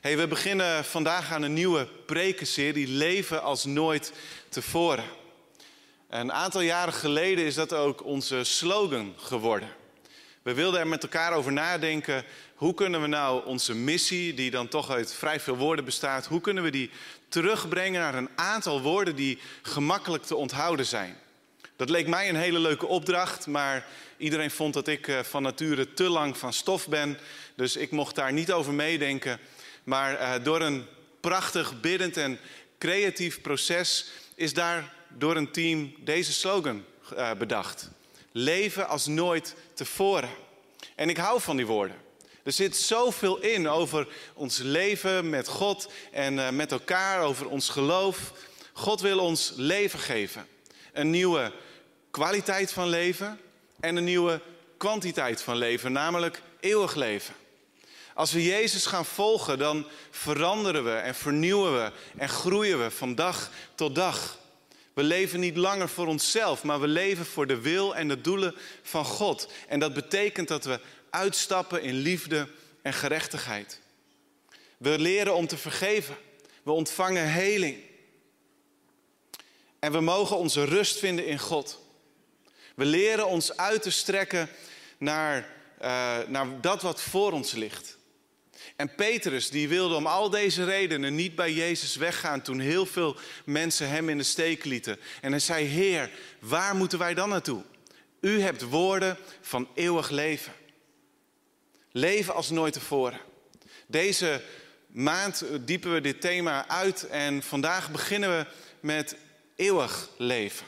Hey, we beginnen vandaag aan een nieuwe prekenserie, Leven als nooit tevoren. Een aantal jaren geleden is dat ook onze slogan geworden. We wilden er met elkaar over nadenken, hoe kunnen we nou onze missie, die dan toch uit vrij veel woorden bestaat, hoe kunnen we die terugbrengen naar een aantal woorden die gemakkelijk te onthouden zijn. Dat leek mij een hele leuke opdracht, maar iedereen vond dat ik eh, van nature te lang van stof ben. Dus ik mocht daar niet over meedenken. Maar uh, door een prachtig, biddend en creatief proces is daar door een team deze slogan uh, bedacht. Leven als nooit tevoren. En ik hou van die woorden. Er zit zoveel in over ons leven met God en uh, met elkaar, over ons geloof. God wil ons leven geven. Een nieuwe kwaliteit van leven en een nieuwe kwantiteit van leven, namelijk eeuwig leven. Als we Jezus gaan volgen, dan veranderen we en vernieuwen we en groeien we van dag tot dag. We leven niet langer voor onszelf, maar we leven voor de wil en de doelen van God. En dat betekent dat we uitstappen in liefde en gerechtigheid. We leren om te vergeven. We ontvangen heling. En we mogen onze rust vinden in God. We leren ons uit te strekken naar, uh, naar dat wat voor ons ligt. En Petrus die wilde om al deze redenen niet bij Jezus weggaan toen heel veel mensen hem in de steek lieten. En hij zei, Heer, waar moeten wij dan naartoe? U hebt woorden van eeuwig leven. Leven als nooit tevoren. Deze maand diepen we dit thema uit en vandaag beginnen we met eeuwig leven.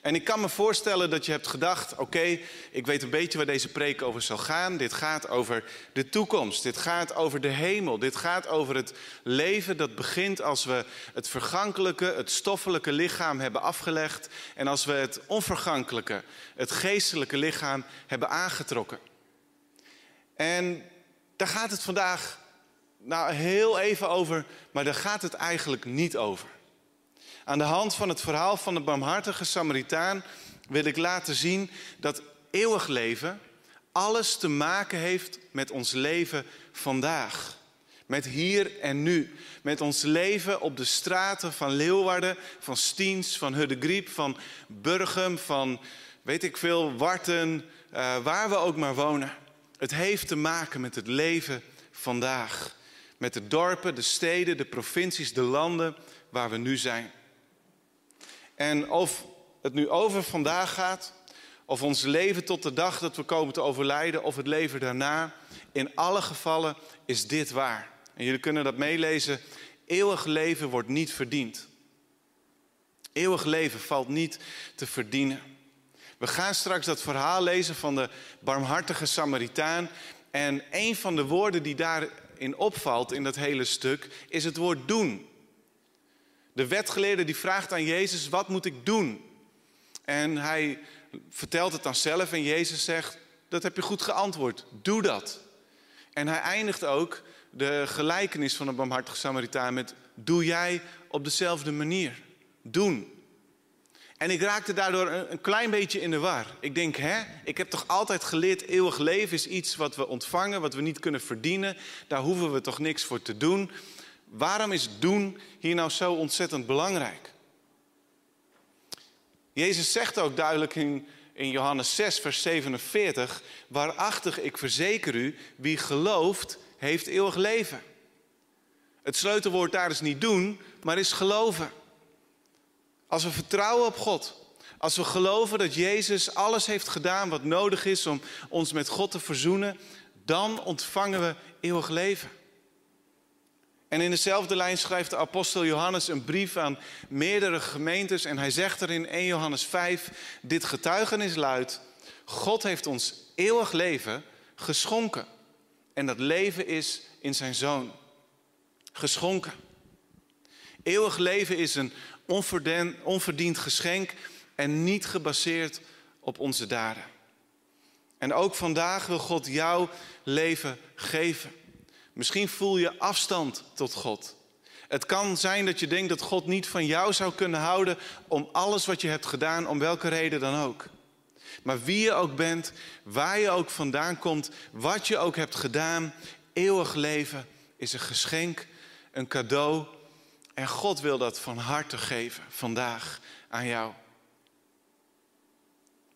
En ik kan me voorstellen dat je hebt gedacht: oké, ik weet een beetje waar deze preek over zal gaan. Dit gaat over de toekomst. Dit gaat over de hemel. Dit gaat over het leven dat begint als we het vergankelijke, het stoffelijke lichaam hebben afgelegd. En als we het onvergankelijke, het geestelijke lichaam hebben aangetrokken. En daar gaat het vandaag nou heel even over, maar daar gaat het eigenlijk niet over. Aan de hand van het verhaal van de barmhartige Samaritaan wil ik laten zien dat eeuwig leven alles te maken heeft met ons leven vandaag. Met hier en nu. Met ons leven op de straten van Leeuwarden, van Stiens, van Huddegriep, van Burgum, van weet ik veel, Warten, uh, waar we ook maar wonen. Het heeft te maken met het leven vandaag. Met de dorpen, de steden, de provincies, de landen waar we nu zijn. En of het nu over vandaag gaat, of ons leven tot de dag dat we komen te overlijden, of het leven daarna, in alle gevallen is dit waar. En jullie kunnen dat meelezen. Eeuwig leven wordt niet verdiend. Eeuwig leven valt niet te verdienen. We gaan straks dat verhaal lezen van de barmhartige Samaritaan. En een van de woorden die daarin opvalt in dat hele stuk is het woord doen. De wetgeleerde die vraagt aan Jezus, wat moet ik doen? En hij vertelt het dan zelf en Jezus zegt, dat heb je goed geantwoord, doe dat. En hij eindigt ook de gelijkenis van de barmhartige Samaritaan met, doe jij op dezelfde manier. Doen. En ik raakte daardoor een, klein beetje in de war. Ik denk, hè, ik heb toch altijd geleerd, eeuwig leven is iets wat we ontvangen, wat we niet kunnen verdienen. Daar hoeven we toch niks voor te doen. Waarom is doen hier nou zo ontzettend belangrijk? Jezus zegt ook duidelijk in, in Johannes 6, vers 47: Waarachtig, ik verzeker u, wie gelooft, heeft eeuwig leven. Het sleutelwoord daar is niet doen, maar is geloven. Als we vertrouwen op God, als we geloven dat Jezus alles heeft gedaan wat nodig is om ons met God te verzoenen, dan ontvangen we eeuwig leven. En in dezelfde lijn schrijft de apostel Johannes een brief aan meerdere gemeentes. En hij zegt er in 1 Johannes 5: Dit getuigenis luidt: God heeft ons eeuwig leven geschonken. En dat leven is in zijn zoon. Geschonken. Eeuwig leven is een onverdiend geschenk en niet gebaseerd op onze daden. En ook vandaag wil God jouw leven geven. Misschien voel je afstand tot God. Het kan zijn dat je denkt dat God niet van jou zou kunnen houden om alles wat je hebt gedaan, om welke reden dan ook. Maar wie je ook bent, waar je ook vandaan komt, wat je ook hebt gedaan, eeuwig leven is een geschenk, een cadeau. En God wil dat van harte geven vandaag aan jou.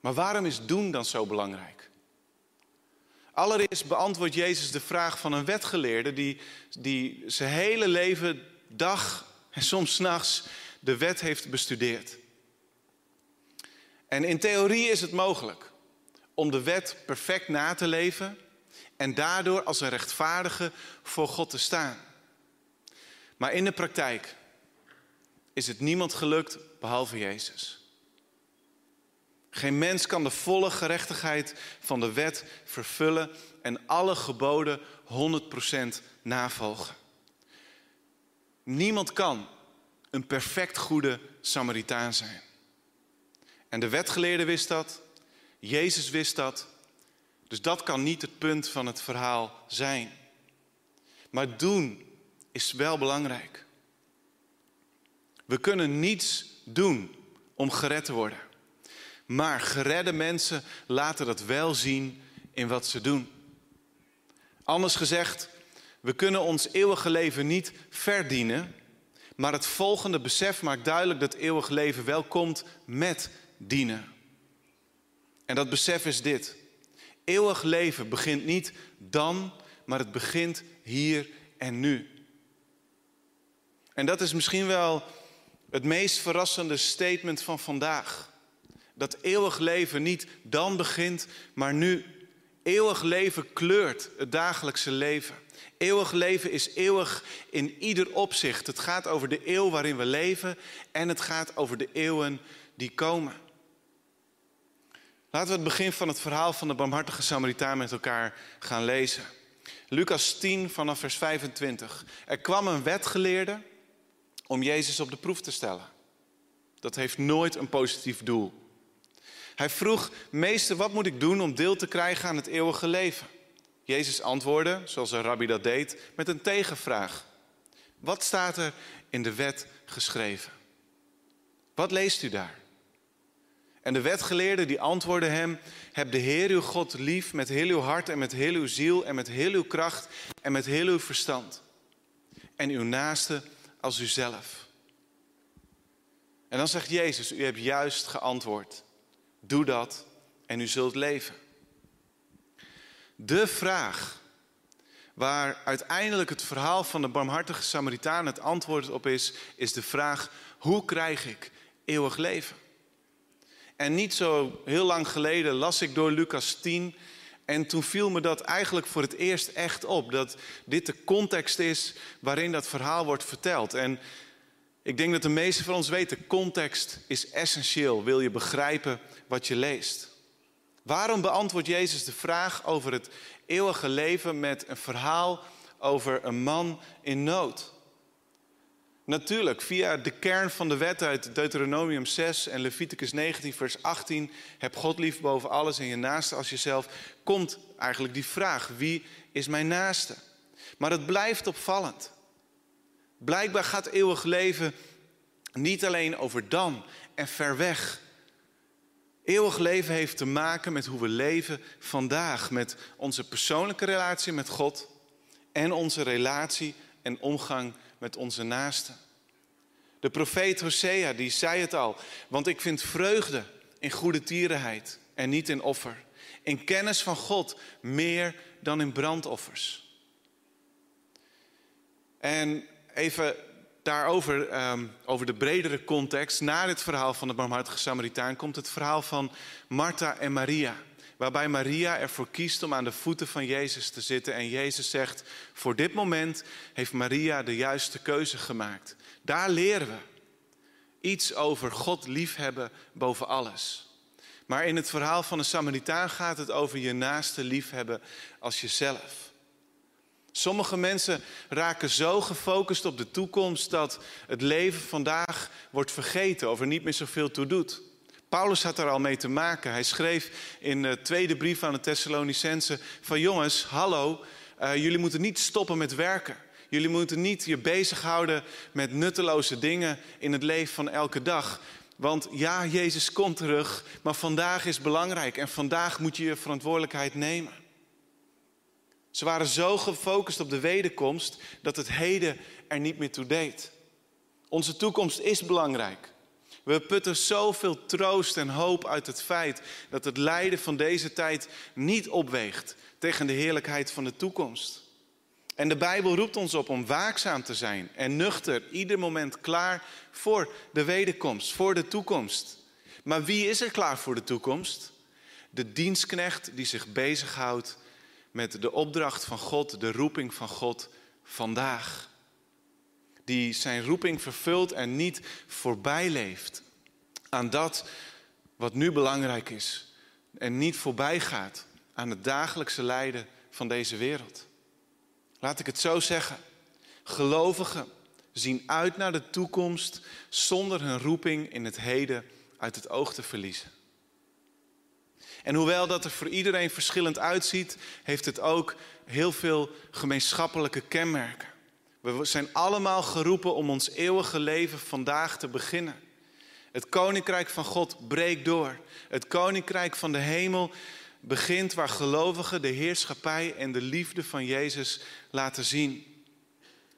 Maar waarom is doen dan zo belangrijk? Allereerst beantwoordt Jezus de vraag van een wetgeleerde die, die zijn hele leven, dag en soms nachts de wet heeft bestudeerd. En in theorie is het mogelijk om de wet perfect na te leven en daardoor als een rechtvaardige voor God te staan. Maar in de praktijk is het niemand gelukt behalve Jezus. Geen mens kan de volle gerechtigheid van de wet vervullen en alle geboden 100% navolgen. Niemand kan een perfect goede Samaritaan zijn. En de wetgeleerde wist dat, Jezus wist dat, dus dat kan niet het punt van het verhaal zijn. Maar doen is wel belangrijk. We kunnen niets doen om gered te worden. Maar geredde mensen laten dat wel zien in wat ze doen. Anders gezegd, we kunnen ons eeuwige leven niet verdienen, maar het volgende besef maakt duidelijk dat eeuwig leven wel komt met dienen. En dat besef is dit. Eeuwig leven begint niet dan, maar het begint hier en nu. En dat is misschien wel het meest verrassende statement van vandaag. Dat eeuwig leven niet dan begint, maar nu. Eeuwig leven kleurt het dagelijkse leven. Eeuwig leven is eeuwig in ieder opzicht. Het gaat over de eeuw waarin we leven en het gaat over de eeuwen die komen. Laten we het begin van het verhaal van de barmhartige Samaritaan met elkaar gaan lezen. Lucas 10 vanaf vers 25. Er kwam een wetgeleerde om Jezus op de proef te stellen. Dat heeft nooit een positief doel. Hij vroeg, meester, wat moet ik doen om deel te krijgen aan het eeuwige leven? Jezus antwoordde, zoals een rabbi dat deed, met een tegenvraag. Wat staat er in de wet geschreven? Wat leest u daar? En de wetgeleerde die antwoordde hem: Heb de Heer uw God lief met heel uw hart en met heel uw ziel en met heel uw kracht en met heel uw verstand. En uw naaste als uzelf. En dan zegt Jezus: U hebt juist geantwoord. Doe dat en u zult leven. De vraag waar uiteindelijk het verhaal van de barmhartige Samaritaan het antwoord op is, is de vraag: hoe krijg ik eeuwig leven? En niet zo heel lang geleden las ik door Lucas 10 en toen viel me dat eigenlijk voor het eerst echt op. Dat dit de context is waarin dat verhaal wordt verteld. En ik denk dat de meesten van ons weten, context is essentieel. Wil je begrijpen wat je leest? Waarom beantwoordt Jezus de vraag over het eeuwige leven met een verhaal over een man in nood? Natuurlijk, via de kern van de wet uit Deuteronomium 6 en Leviticus 19, vers 18, heb God lief boven alles en je naaste als jezelf, komt eigenlijk die vraag, wie is mijn naaste? Maar het blijft opvallend. Blijkbaar gaat eeuwig leven niet alleen over dan en ver weg. Eeuwig leven heeft te maken met hoe we leven vandaag, met onze persoonlijke relatie met God en onze relatie en omgang met onze naasten. De profeet Hosea, die zei het al. Want ik vind vreugde in goede tierenheid en niet in offer. In kennis van God meer dan in brandoffers. En even daarover, um, over de bredere context. Na dit verhaal van de barmhartige Samaritaan komt het verhaal van Martha en Maria. Waarbij Maria ervoor kiest om aan de voeten van Jezus te zitten. En Jezus zegt, voor dit moment heeft Maria de juiste keuze gemaakt. Daar leren we iets over God liefhebben boven alles. Maar in het verhaal van de Samaritaan gaat het over je naaste liefhebben als jezelf. Sommige mensen raken zo gefocust op de toekomst dat het leven vandaag wordt vergeten of er niet meer zoveel toe doet. Paulus had er al mee te maken. Hij schreef in de tweede brief aan de Thessalonicense van jongens, hallo, uh, jullie moeten niet stoppen met werken. Jullie moeten niet je bezighouden met nutteloze dingen in het leven van elke dag. Want ja, Jezus komt terug, maar vandaag is belangrijk en vandaag moet je je verantwoordelijkheid nemen. Ze waren zo gefocust op de wederkomst dat het heden er niet meer toe deed. Onze toekomst is belangrijk. We putten zoveel troost en hoop uit het feit dat het lijden van deze tijd niet opweegt tegen de heerlijkheid van de toekomst. En de Bijbel roept ons op om waakzaam te zijn en nuchter, ieder moment klaar voor de wederkomst, voor de toekomst. Maar wie is er klaar voor de toekomst? De dienstknecht die zich bezighoudt met de opdracht van God, de roeping van God vandaag. Die zijn roeping vervult en niet voorbij leeft aan dat wat nu belangrijk is. En niet voorbij gaat aan het dagelijkse lijden van deze wereld. Laat ik het zo zeggen. Gelovigen zien uit naar de toekomst zonder hun roeping in het heden uit het oog te verliezen. En hoewel dat er voor iedereen verschillend uitziet, heeft het ook heel veel gemeenschappelijke kenmerken. We zijn allemaal geroepen om ons eeuwige leven vandaag te beginnen. Het koninkrijk van God breekt door. Het koninkrijk van de hemel begint waar gelovigen de heerschappij en de liefde van Jezus laten zien.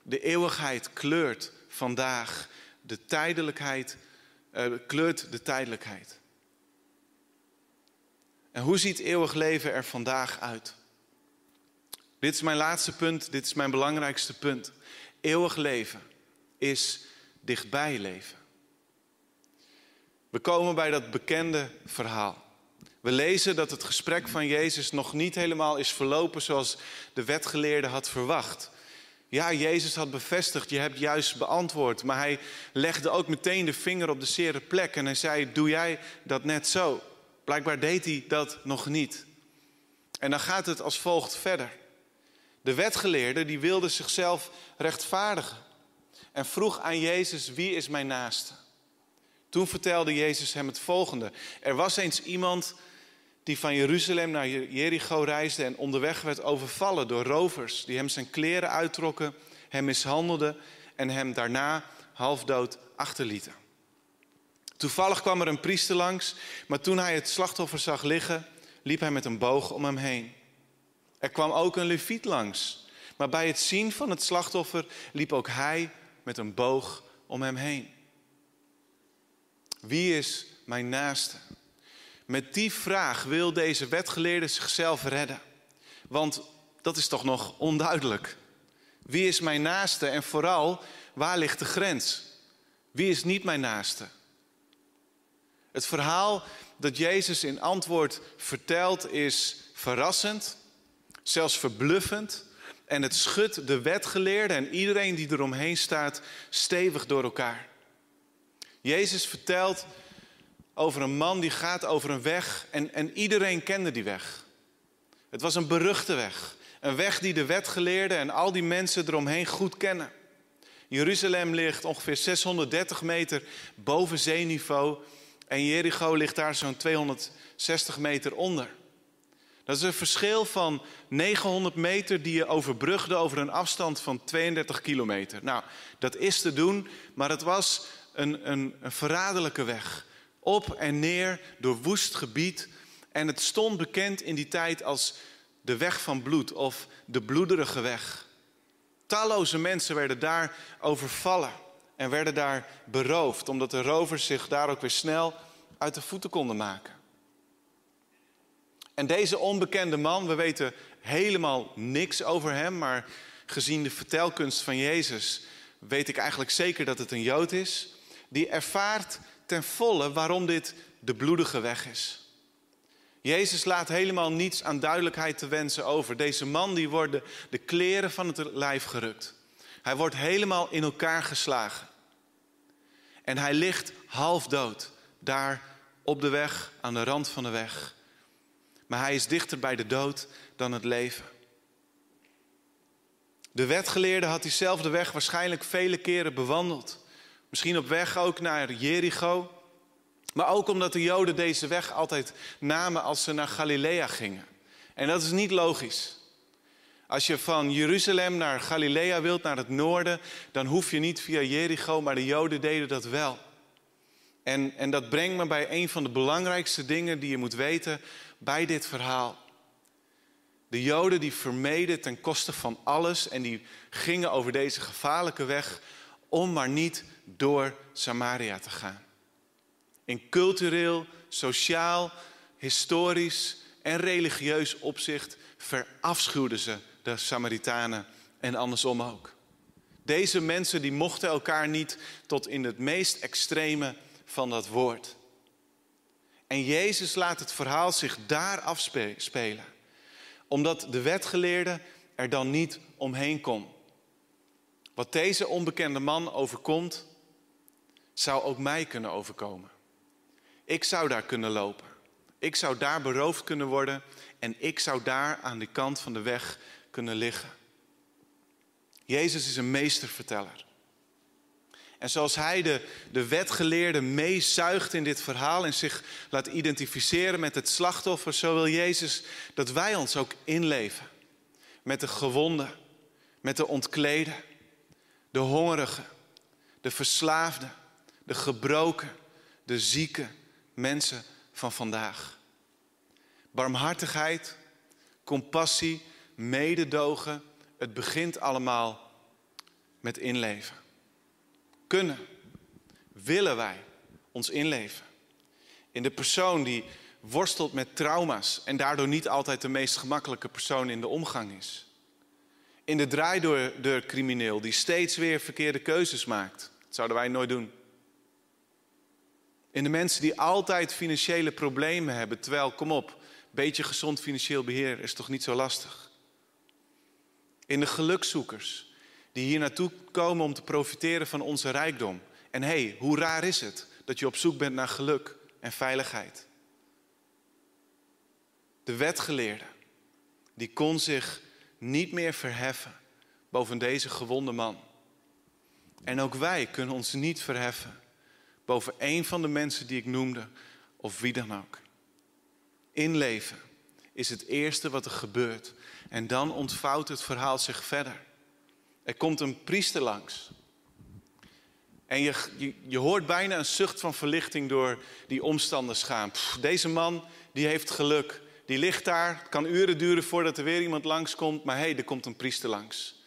De eeuwigheid kleurt vandaag, de tijdelijkheid uh, kleurt de tijdelijkheid. En hoe ziet eeuwig leven er vandaag uit? Dit is mijn laatste punt, dit is mijn belangrijkste punt. Eeuwig leven is dichtbij leven. We komen bij dat bekende verhaal. We lezen dat het gesprek van Jezus nog niet helemaal is verlopen zoals de wetgeleerde had verwacht. Ja, Jezus had bevestigd, je hebt juist beantwoord, maar hij legde ook meteen de vinger op de zere plek en hij zei, doe jij dat net zo? Blijkbaar deed hij dat nog niet. En dan gaat het als volgt verder. De wetgeleerde die wilde zichzelf rechtvaardigen en vroeg aan Jezus, wie is mijn naaste? Toen vertelde Jezus hem het volgende. Er was eens iemand die van Jeruzalem naar Jericho reisde en onderweg werd overvallen door rovers die hem zijn kleren uittrokken, hem mishandelden en hem daarna halfdood achterlieten. Toevallig kwam er een priester langs, maar toen hij het slachtoffer zag liggen, liep hij met een boog om hem heen. Er kwam ook een leviet langs, maar bij het zien van het slachtoffer liep ook hij met een boog om hem heen. Wie is mijn naaste? Met die vraag wil deze wetgeleerde zichzelf redden. Want dat is toch nog onduidelijk. Wie is mijn naaste en vooral, waar ligt de grens? Wie is niet mijn naaste? Het verhaal dat Jezus in antwoord vertelt is verrassend, zelfs verbluffend. En het schudt de wetgeleerde en iedereen die eromheen staat stevig door elkaar. Jezus vertelt over een man die gaat over een weg en, en iedereen kende die weg. Het was een beruchte weg. Een weg die de wetgeleerden en al die mensen eromheen goed kennen. Jeruzalem ligt ongeveer 630 meter boven zeeniveau en Jericho ligt daar zo'n 260 meter onder. Dat is een verschil van 900 meter die je overbrugde over een afstand van 32 kilometer. Nou, dat is te doen, maar het was een, een, een verraderlijke weg. Op en neer door woest gebied. En het stond bekend in die tijd als de weg van bloed of de bloederige weg. Talloze mensen werden daar overvallen en werden daar beroofd, omdat de rovers zich daar ook weer snel uit de voeten konden maken. En deze onbekende man, we weten helemaal niks over hem, maar gezien de vertelkunst van Jezus weet ik eigenlijk zeker dat het een Jood is die ervaart ten volle waarom dit de bloedige weg is. Jezus laat helemaal niets aan duidelijkheid te wensen over. Deze man die wordt de, kleren van het lijf gerukt. Hij wordt helemaal in elkaar geslagen. En hij ligt half dood, daar op de weg, aan de rand van de weg. Maar hij is dichter bij de dood dan het leven. De wetgeleerde had diezelfde weg waarschijnlijk vele keren bewandeld. Misschien op weg ook naar Jericho. Maar ook omdat de Joden deze weg altijd namen als ze naar Galilea gingen. En dat is niet logisch. Als je van Jeruzalem naar Galilea wilt, naar het noorden, dan hoef je niet via Jericho, maar de Joden deden dat wel. En, en dat brengt me bij een van de belangrijkste dingen die je moet weten bij dit verhaal. De De Joden die vermeden ten koste van alles en die gingen over deze gevaarlijke weg om maar niet door Samaria te gaan. In cultureel, sociaal, historisch en religieus opzicht verafschuwden ze de Samaritanen en andersom ook. Deze mensen die mochten elkaar niet tot in het meest extreme van dat woord. En Jezus laat het verhaal zich daar afspelen, omdat de wetgeleerde er dan niet omheen kon. Wat deze onbekende man overkomt, zou ook mij kunnen overkomen. Ik zou daar kunnen lopen. Ik zou daar beroofd kunnen worden en ik zou daar aan de kant van de weg kunnen liggen. Jezus is een meesterverteller. En zoals hij de, de wetgeleerde meezuigt in dit verhaal en zich laat identificeren met het slachtoffer, zo wil Jezus dat wij ons ook inleven. Met de gewonden, met de ontkleden, de hongerigen, de verslaafden, de gebroken, de zieke mensen van vandaag. Barmhartigheid, compassie, mededogen, het begint allemaal met inleven. Kunnen, willen wij ons inleven in de persoon die worstelt met trauma's en daardoor niet altijd de meest gemakkelijke persoon in de omgang is. In de draaidoor crimineel die steeds weer verkeerde keuzes maakt. Dat zouden wij nooit doen. In de mensen die altijd financiële problemen hebben, terwijl, kom op, beetje gezond financieel beheer is toch niet zo lastig. In de gelukzoekers die hier naartoe komen om te profiteren van onze rijkdom. En hé, hey, hoe raar is het dat je op zoek bent naar geluk en veiligheid? De wetgeleerde, die kon zich niet meer verheffen boven deze gewonde man. En ook wij kunnen ons niet verheffen boven een van de mensen die ik noemde, of wie dan ook. Inleven is het eerste wat er gebeurt. En dan ontvouwt het verhaal zich verder. Er komt een priester langs. En je, je, hoort bijna een zucht van verlichting door die omstanders gaan. deze man, die heeft geluk. Die ligt daar. Het kan uren duren voordat er weer iemand langskomt. Maar hé, hey, er komt een priester langs.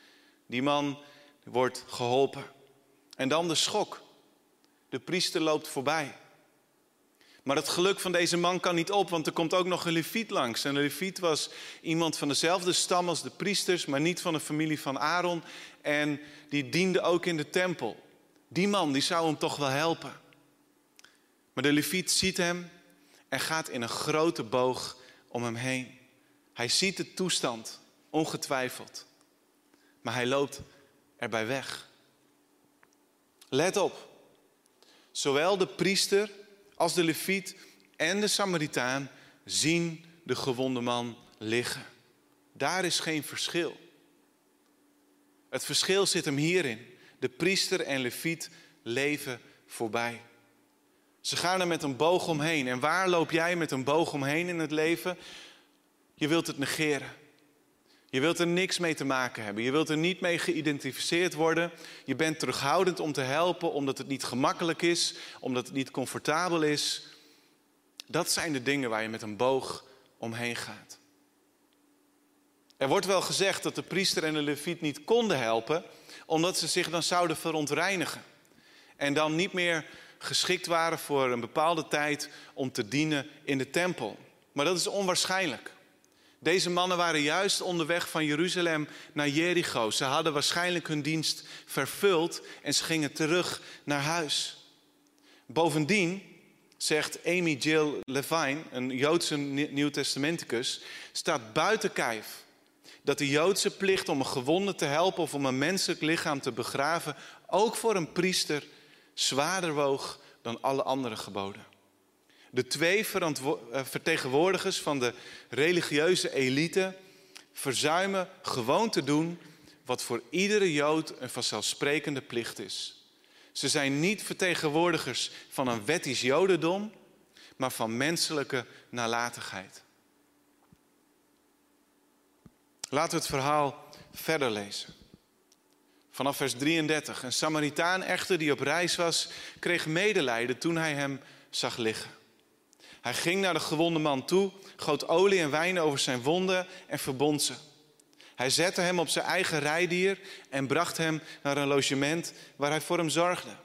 Die man wordt geholpen. En dan de schok. De priester loopt voorbij. Maar het geluk van deze man kan niet op, want er komt ook nog een leviet langs. En een leviet was iemand van dezelfde stam als de priesters, maar niet van de familie van Aaron. En die diende ook in de tempel. Die man die zou hem toch wel helpen. Maar de leviet ziet hem en gaat in een grote boog om hem heen. Hij ziet de toestand, ongetwijfeld. Maar hij loopt erbij weg. Let op. Zowel de priester als de leviet en de Samaritaan zien de gewonde man liggen. Daar is geen verschil. Het verschil zit hem hierin. De priester en leviet leven voorbij. Ze gaan er met een boog omheen. En waar loop jij met een boog omheen in het leven? Je wilt het negeren. Je wilt er niks mee te maken hebben. Je wilt er niet mee geïdentificeerd worden. Je bent terughoudend om te helpen omdat het niet gemakkelijk is, omdat het niet comfortabel is. Dat zijn de dingen waar je met een boog omheen gaat. Er wordt wel gezegd dat de priester en de leviet niet konden helpen, omdat ze zich dan zouden verontreinigen. En dan niet meer geschikt waren voor een bepaalde tijd om te dienen in de tempel. Maar dat is onwaarschijnlijk. Deze mannen waren juist onderweg van Jeruzalem naar Jericho. Ze hadden waarschijnlijk hun dienst vervuld en ze gingen terug naar huis. Bovendien, zegt Amy Jill Levine, een Joodse Nieuwtestamenticus, staat buiten kijf dat de Joodse plicht om een gewonde te helpen of om een menselijk lichaam te begraven ook voor een priester zwaarder woog dan alle andere geboden. De twee eh, vertegenwoordigers van de religieuze elite verzuimen gewoon te doen wat voor iedere Jood een vanzelfsprekende plicht is. Ze zijn niet vertegenwoordigers van een wettisch Jodendom, maar van menselijke nalatigheid. Laten we het verhaal verder lezen. Vanaf vers 33. Een Samaritaan echter die op reis was, kreeg medelijden toen hij hem zag liggen. Hij ging naar de gewonde man toe, goot olie en wijn over zijn wonden en verbond ze. Hij zette hem op zijn eigen rijdier en bracht hem naar een logement waar hij voor hem zorgde.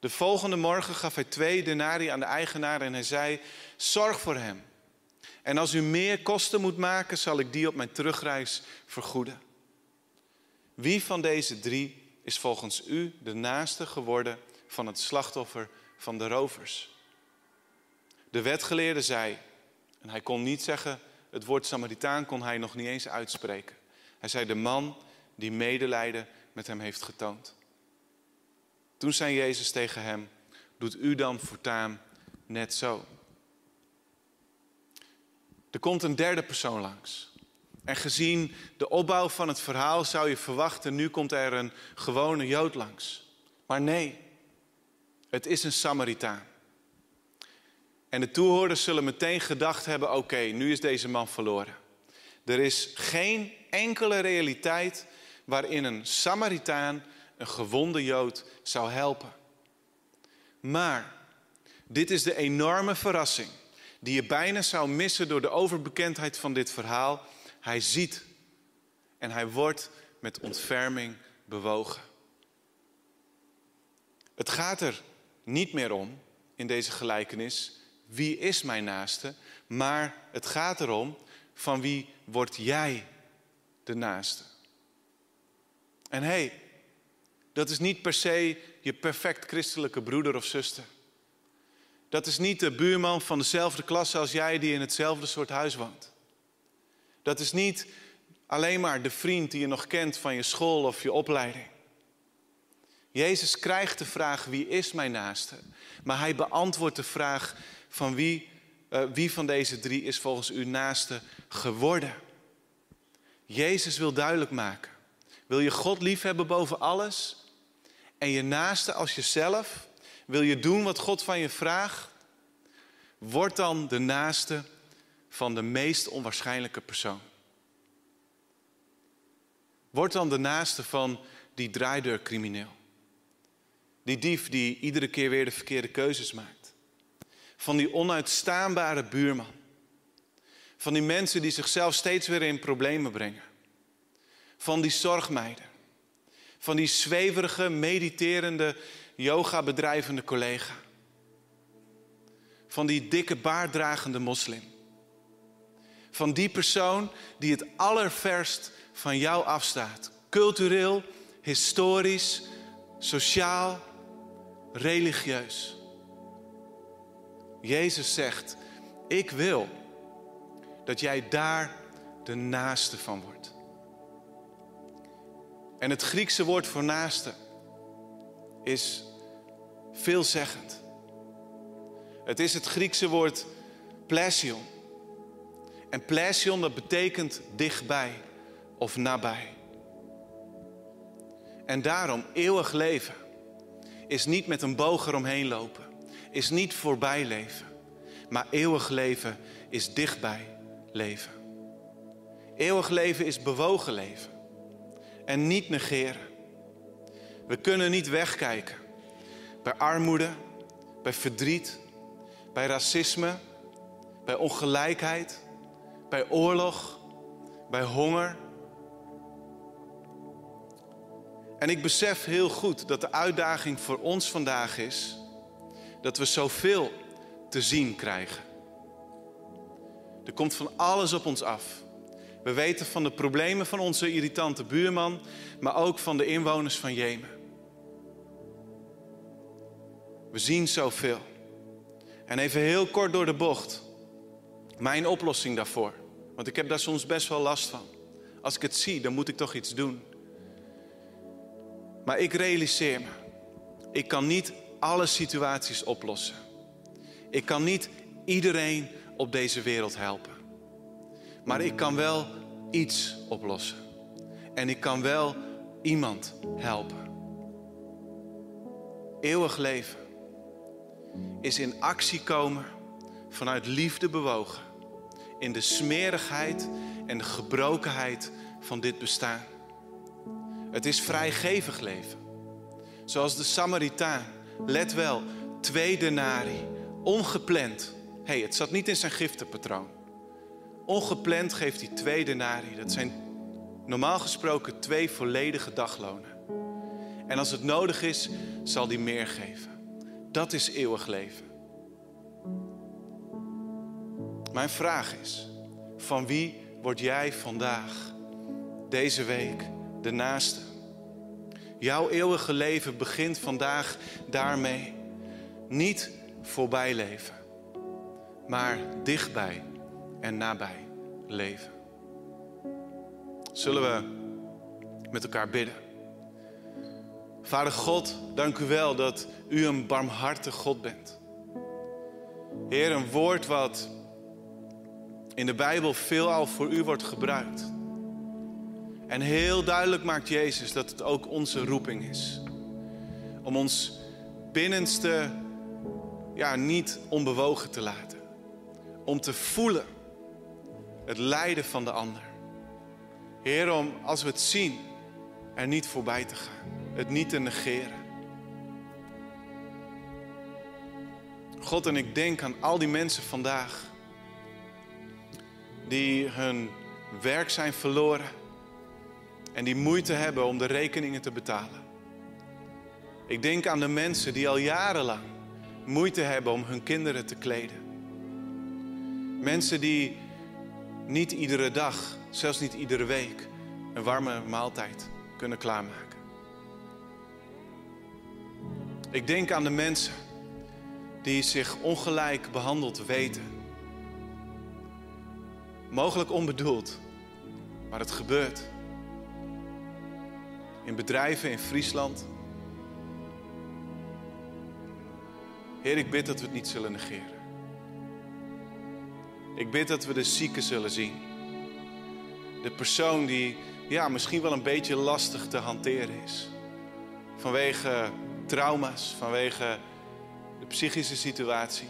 De volgende morgen gaf hij twee denari aan de eigenaar en hij zei: Zorg voor hem. En als u meer kosten moet maken, zal ik die op mijn terugreis vergoeden. Wie van deze drie is volgens u de naaste geworden van het slachtoffer van de rovers? De wetgeleerde zei, en hij kon niet zeggen, het woord Samaritaan kon hij nog niet eens uitspreken. Hij zei, de man die medelijden met hem heeft getoond. Toen zei Jezus tegen hem, doet u dan voortaan net zo. Er komt een derde persoon langs. En gezien de opbouw van het verhaal zou je verwachten, nu komt er een gewone Jood langs. Maar nee, het is een Samaritaan. En de toehoorders zullen meteen gedacht hebben: oké, nu is deze man verloren. Er is geen enkele realiteit waarin een Samaritaan een gewonde Jood zou helpen. Maar dit is de enorme verrassing die je bijna zou missen door de overbekendheid van dit verhaal. Hij ziet en hij wordt met ontferming bewogen. Het gaat er niet meer om in deze gelijkenis wie is mijn naaste, maar het gaat erom van wie word jij de naaste. En hé, hey, dat is niet per se je perfect christelijke broeder of zuster. Dat is niet de buurman van dezelfde klasse als jij die in hetzelfde soort huis woont. Dat is niet alleen maar de vriend die je nog kent van je school of je opleiding. Jezus krijgt de vraag wie is mijn naaste, maar hij beantwoordt de vraag van wie, uh, wie van deze drie is volgens uw naaste geworden. Jezus wil duidelijk maken. Wil je God liefhebben boven alles en je naaste als jezelf? Wil je doen wat God van je vraagt? Word dan de naaste van de meest onwaarschijnlijke persoon. Word dan de naaste van die draaideurcrimineel. Die dief die iedere keer weer de verkeerde keuzes maakt. Van die onuitstaanbare buurman. Van die mensen die zichzelf steeds weer in problemen brengen. Van die zorgmeiden. Van die zweverige, mediterende, yoga bedrijvende collega. Van die dikke baarddragende moslim. Van die persoon die het allerverst van jou afstaat. Cultureel, historisch, sociaal, religieus. Jezus zegt, ik wil dat jij daar de naaste van wordt. En het Griekse woord voor naaste is veelzeggend. Het is het Griekse woord plesion. En plesion dat betekent dichtbij of nabij. En daarom eeuwig leven is niet met een boog eromheen lopen, is niet voorbij leven, maar eeuwig leven is dichtbij leven. Eeuwig leven is bewogen leven en niet negeren. We kunnen niet wegkijken bij armoede, bij verdriet, bij racisme, bij ongelijkheid, bij oorlog, bij honger. En ik besef heel goed dat de uitdaging voor ons vandaag is dat we zoveel te zien krijgen. Er komt van alles op ons af. We weten van de problemen van onze irritante buurman, maar ook van de inwoners van Jemen. We zien zoveel. En even heel kort door de bocht. Mijn oplossing daarvoor. Want ik heb daar soms best wel last van. Als ik het zie, dan moet ik toch iets doen. Maar ik realiseer me. Ik kan niet alle situaties oplossen. Ik kan niet iedereen op deze wereld helpen. Maar ik kan wel iets oplossen. En ik kan wel iemand helpen. Eeuwig leven is in actie komen vanuit liefde bewogen. In de smerigheid en de gebrokenheid van dit bestaan. Het is vrijgevig leven. Zoals de Samaritaan. Let wel, twee denari, ongepland hey, het zat niet in zijn giftenpatroon. Ongepland geeft hij twee denari. Dat zijn normaal gesproken twee volledige daglonen. En als het nodig is, zal hij meer geven. Dat is eeuwig leven. Mijn vraag is: van wie word jij vandaag, deze week, de naaste? Jouw eeuwige leven begint vandaag daarmee. Niet voorbij leven, maar dichtbij en nabij leven. Zullen we met elkaar bidden? Vader God, dank u wel dat u een barmhartig God bent. Heer, een woord wat in de Bijbel veelal voor u wordt gebruikt. En heel duidelijk maakt Jezus dat het ook onze roeping is. Om ons binnenste ja, niet onbewogen te laten. Om te voelen het lijden van de ander. Heer, om als we het zien, er niet voorbij te gaan. Het niet te negeren. God, en ik denk aan al die mensen vandaag die hun werk zijn verloren en die moeite hebben om de rekeningen te betalen. Ik denk aan de mensen die al jarenlang moeite hebben om hun kinderen te kleden. Mensen die niet iedere dag, zelfs niet iedere week, een warme maaltijd kunnen klaarmaken. Ik denk aan de mensen die zich ongelijk behandeld weten. Mogelijk onbedoeld, maar het gebeurt. In bedrijven in Friesland. Heer, ik bid dat we het niet zullen negeren. Ik bid dat we de zieken zullen zien. De persoon die ja, misschien wel een beetje lastig te hanteren is. Vanwege trauma's, vanwege de psychische situatie.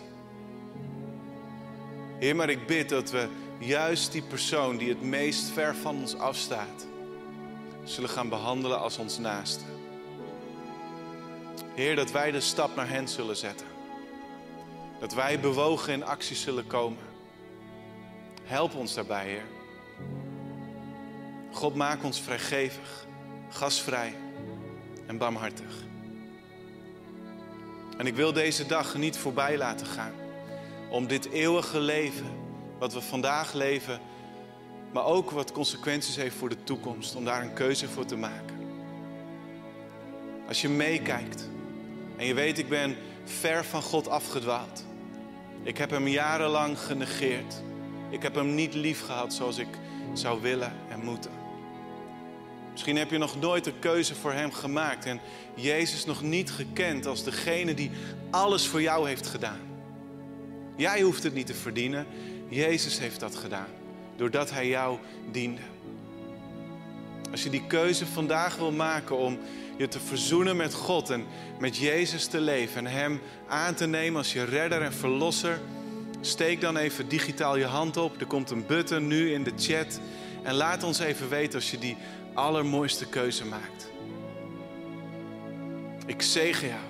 Heer, maar ik bid dat we juist die persoon die het meest ver van ons afstaat, zullen gaan behandelen als ons naaste. Heer, dat wij de stap naar hen zullen zetten. Dat wij bewogen in actie zullen komen. Help ons daarbij, Heer. God, maak ons vrijgevig, gasvrij en barmhartig. En ik wil deze dag niet voorbij laten gaan. Om dit eeuwige leven, wat we vandaag leven, maar ook wat consequenties heeft voor de toekomst, om daar een keuze voor te maken. Als je meekijkt en je weet, ik ben ver van God afgedwaald. Ik heb hem jarenlang genegeerd. Ik heb hem niet lief gehad zoals ik zou willen en moeten. Misschien heb je nog nooit een keuze voor Hem gemaakt en Jezus nog niet gekend als degene die alles voor jou heeft gedaan. Jij hoeft het niet te verdienen, Jezus heeft dat gedaan, doordat Hij jou diende. Als je die keuze vandaag wil maken om je te verzoenen met God en met Jezus te leven en Hem aan te nemen als je redder en verlosser, steek dan even digitaal je hand op. Er komt een button nu in de chat. En laat ons even weten als je die allermooiste keuze maakt. Ik zegen jou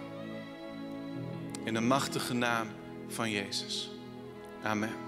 in de machtige naam van Jezus. Amen.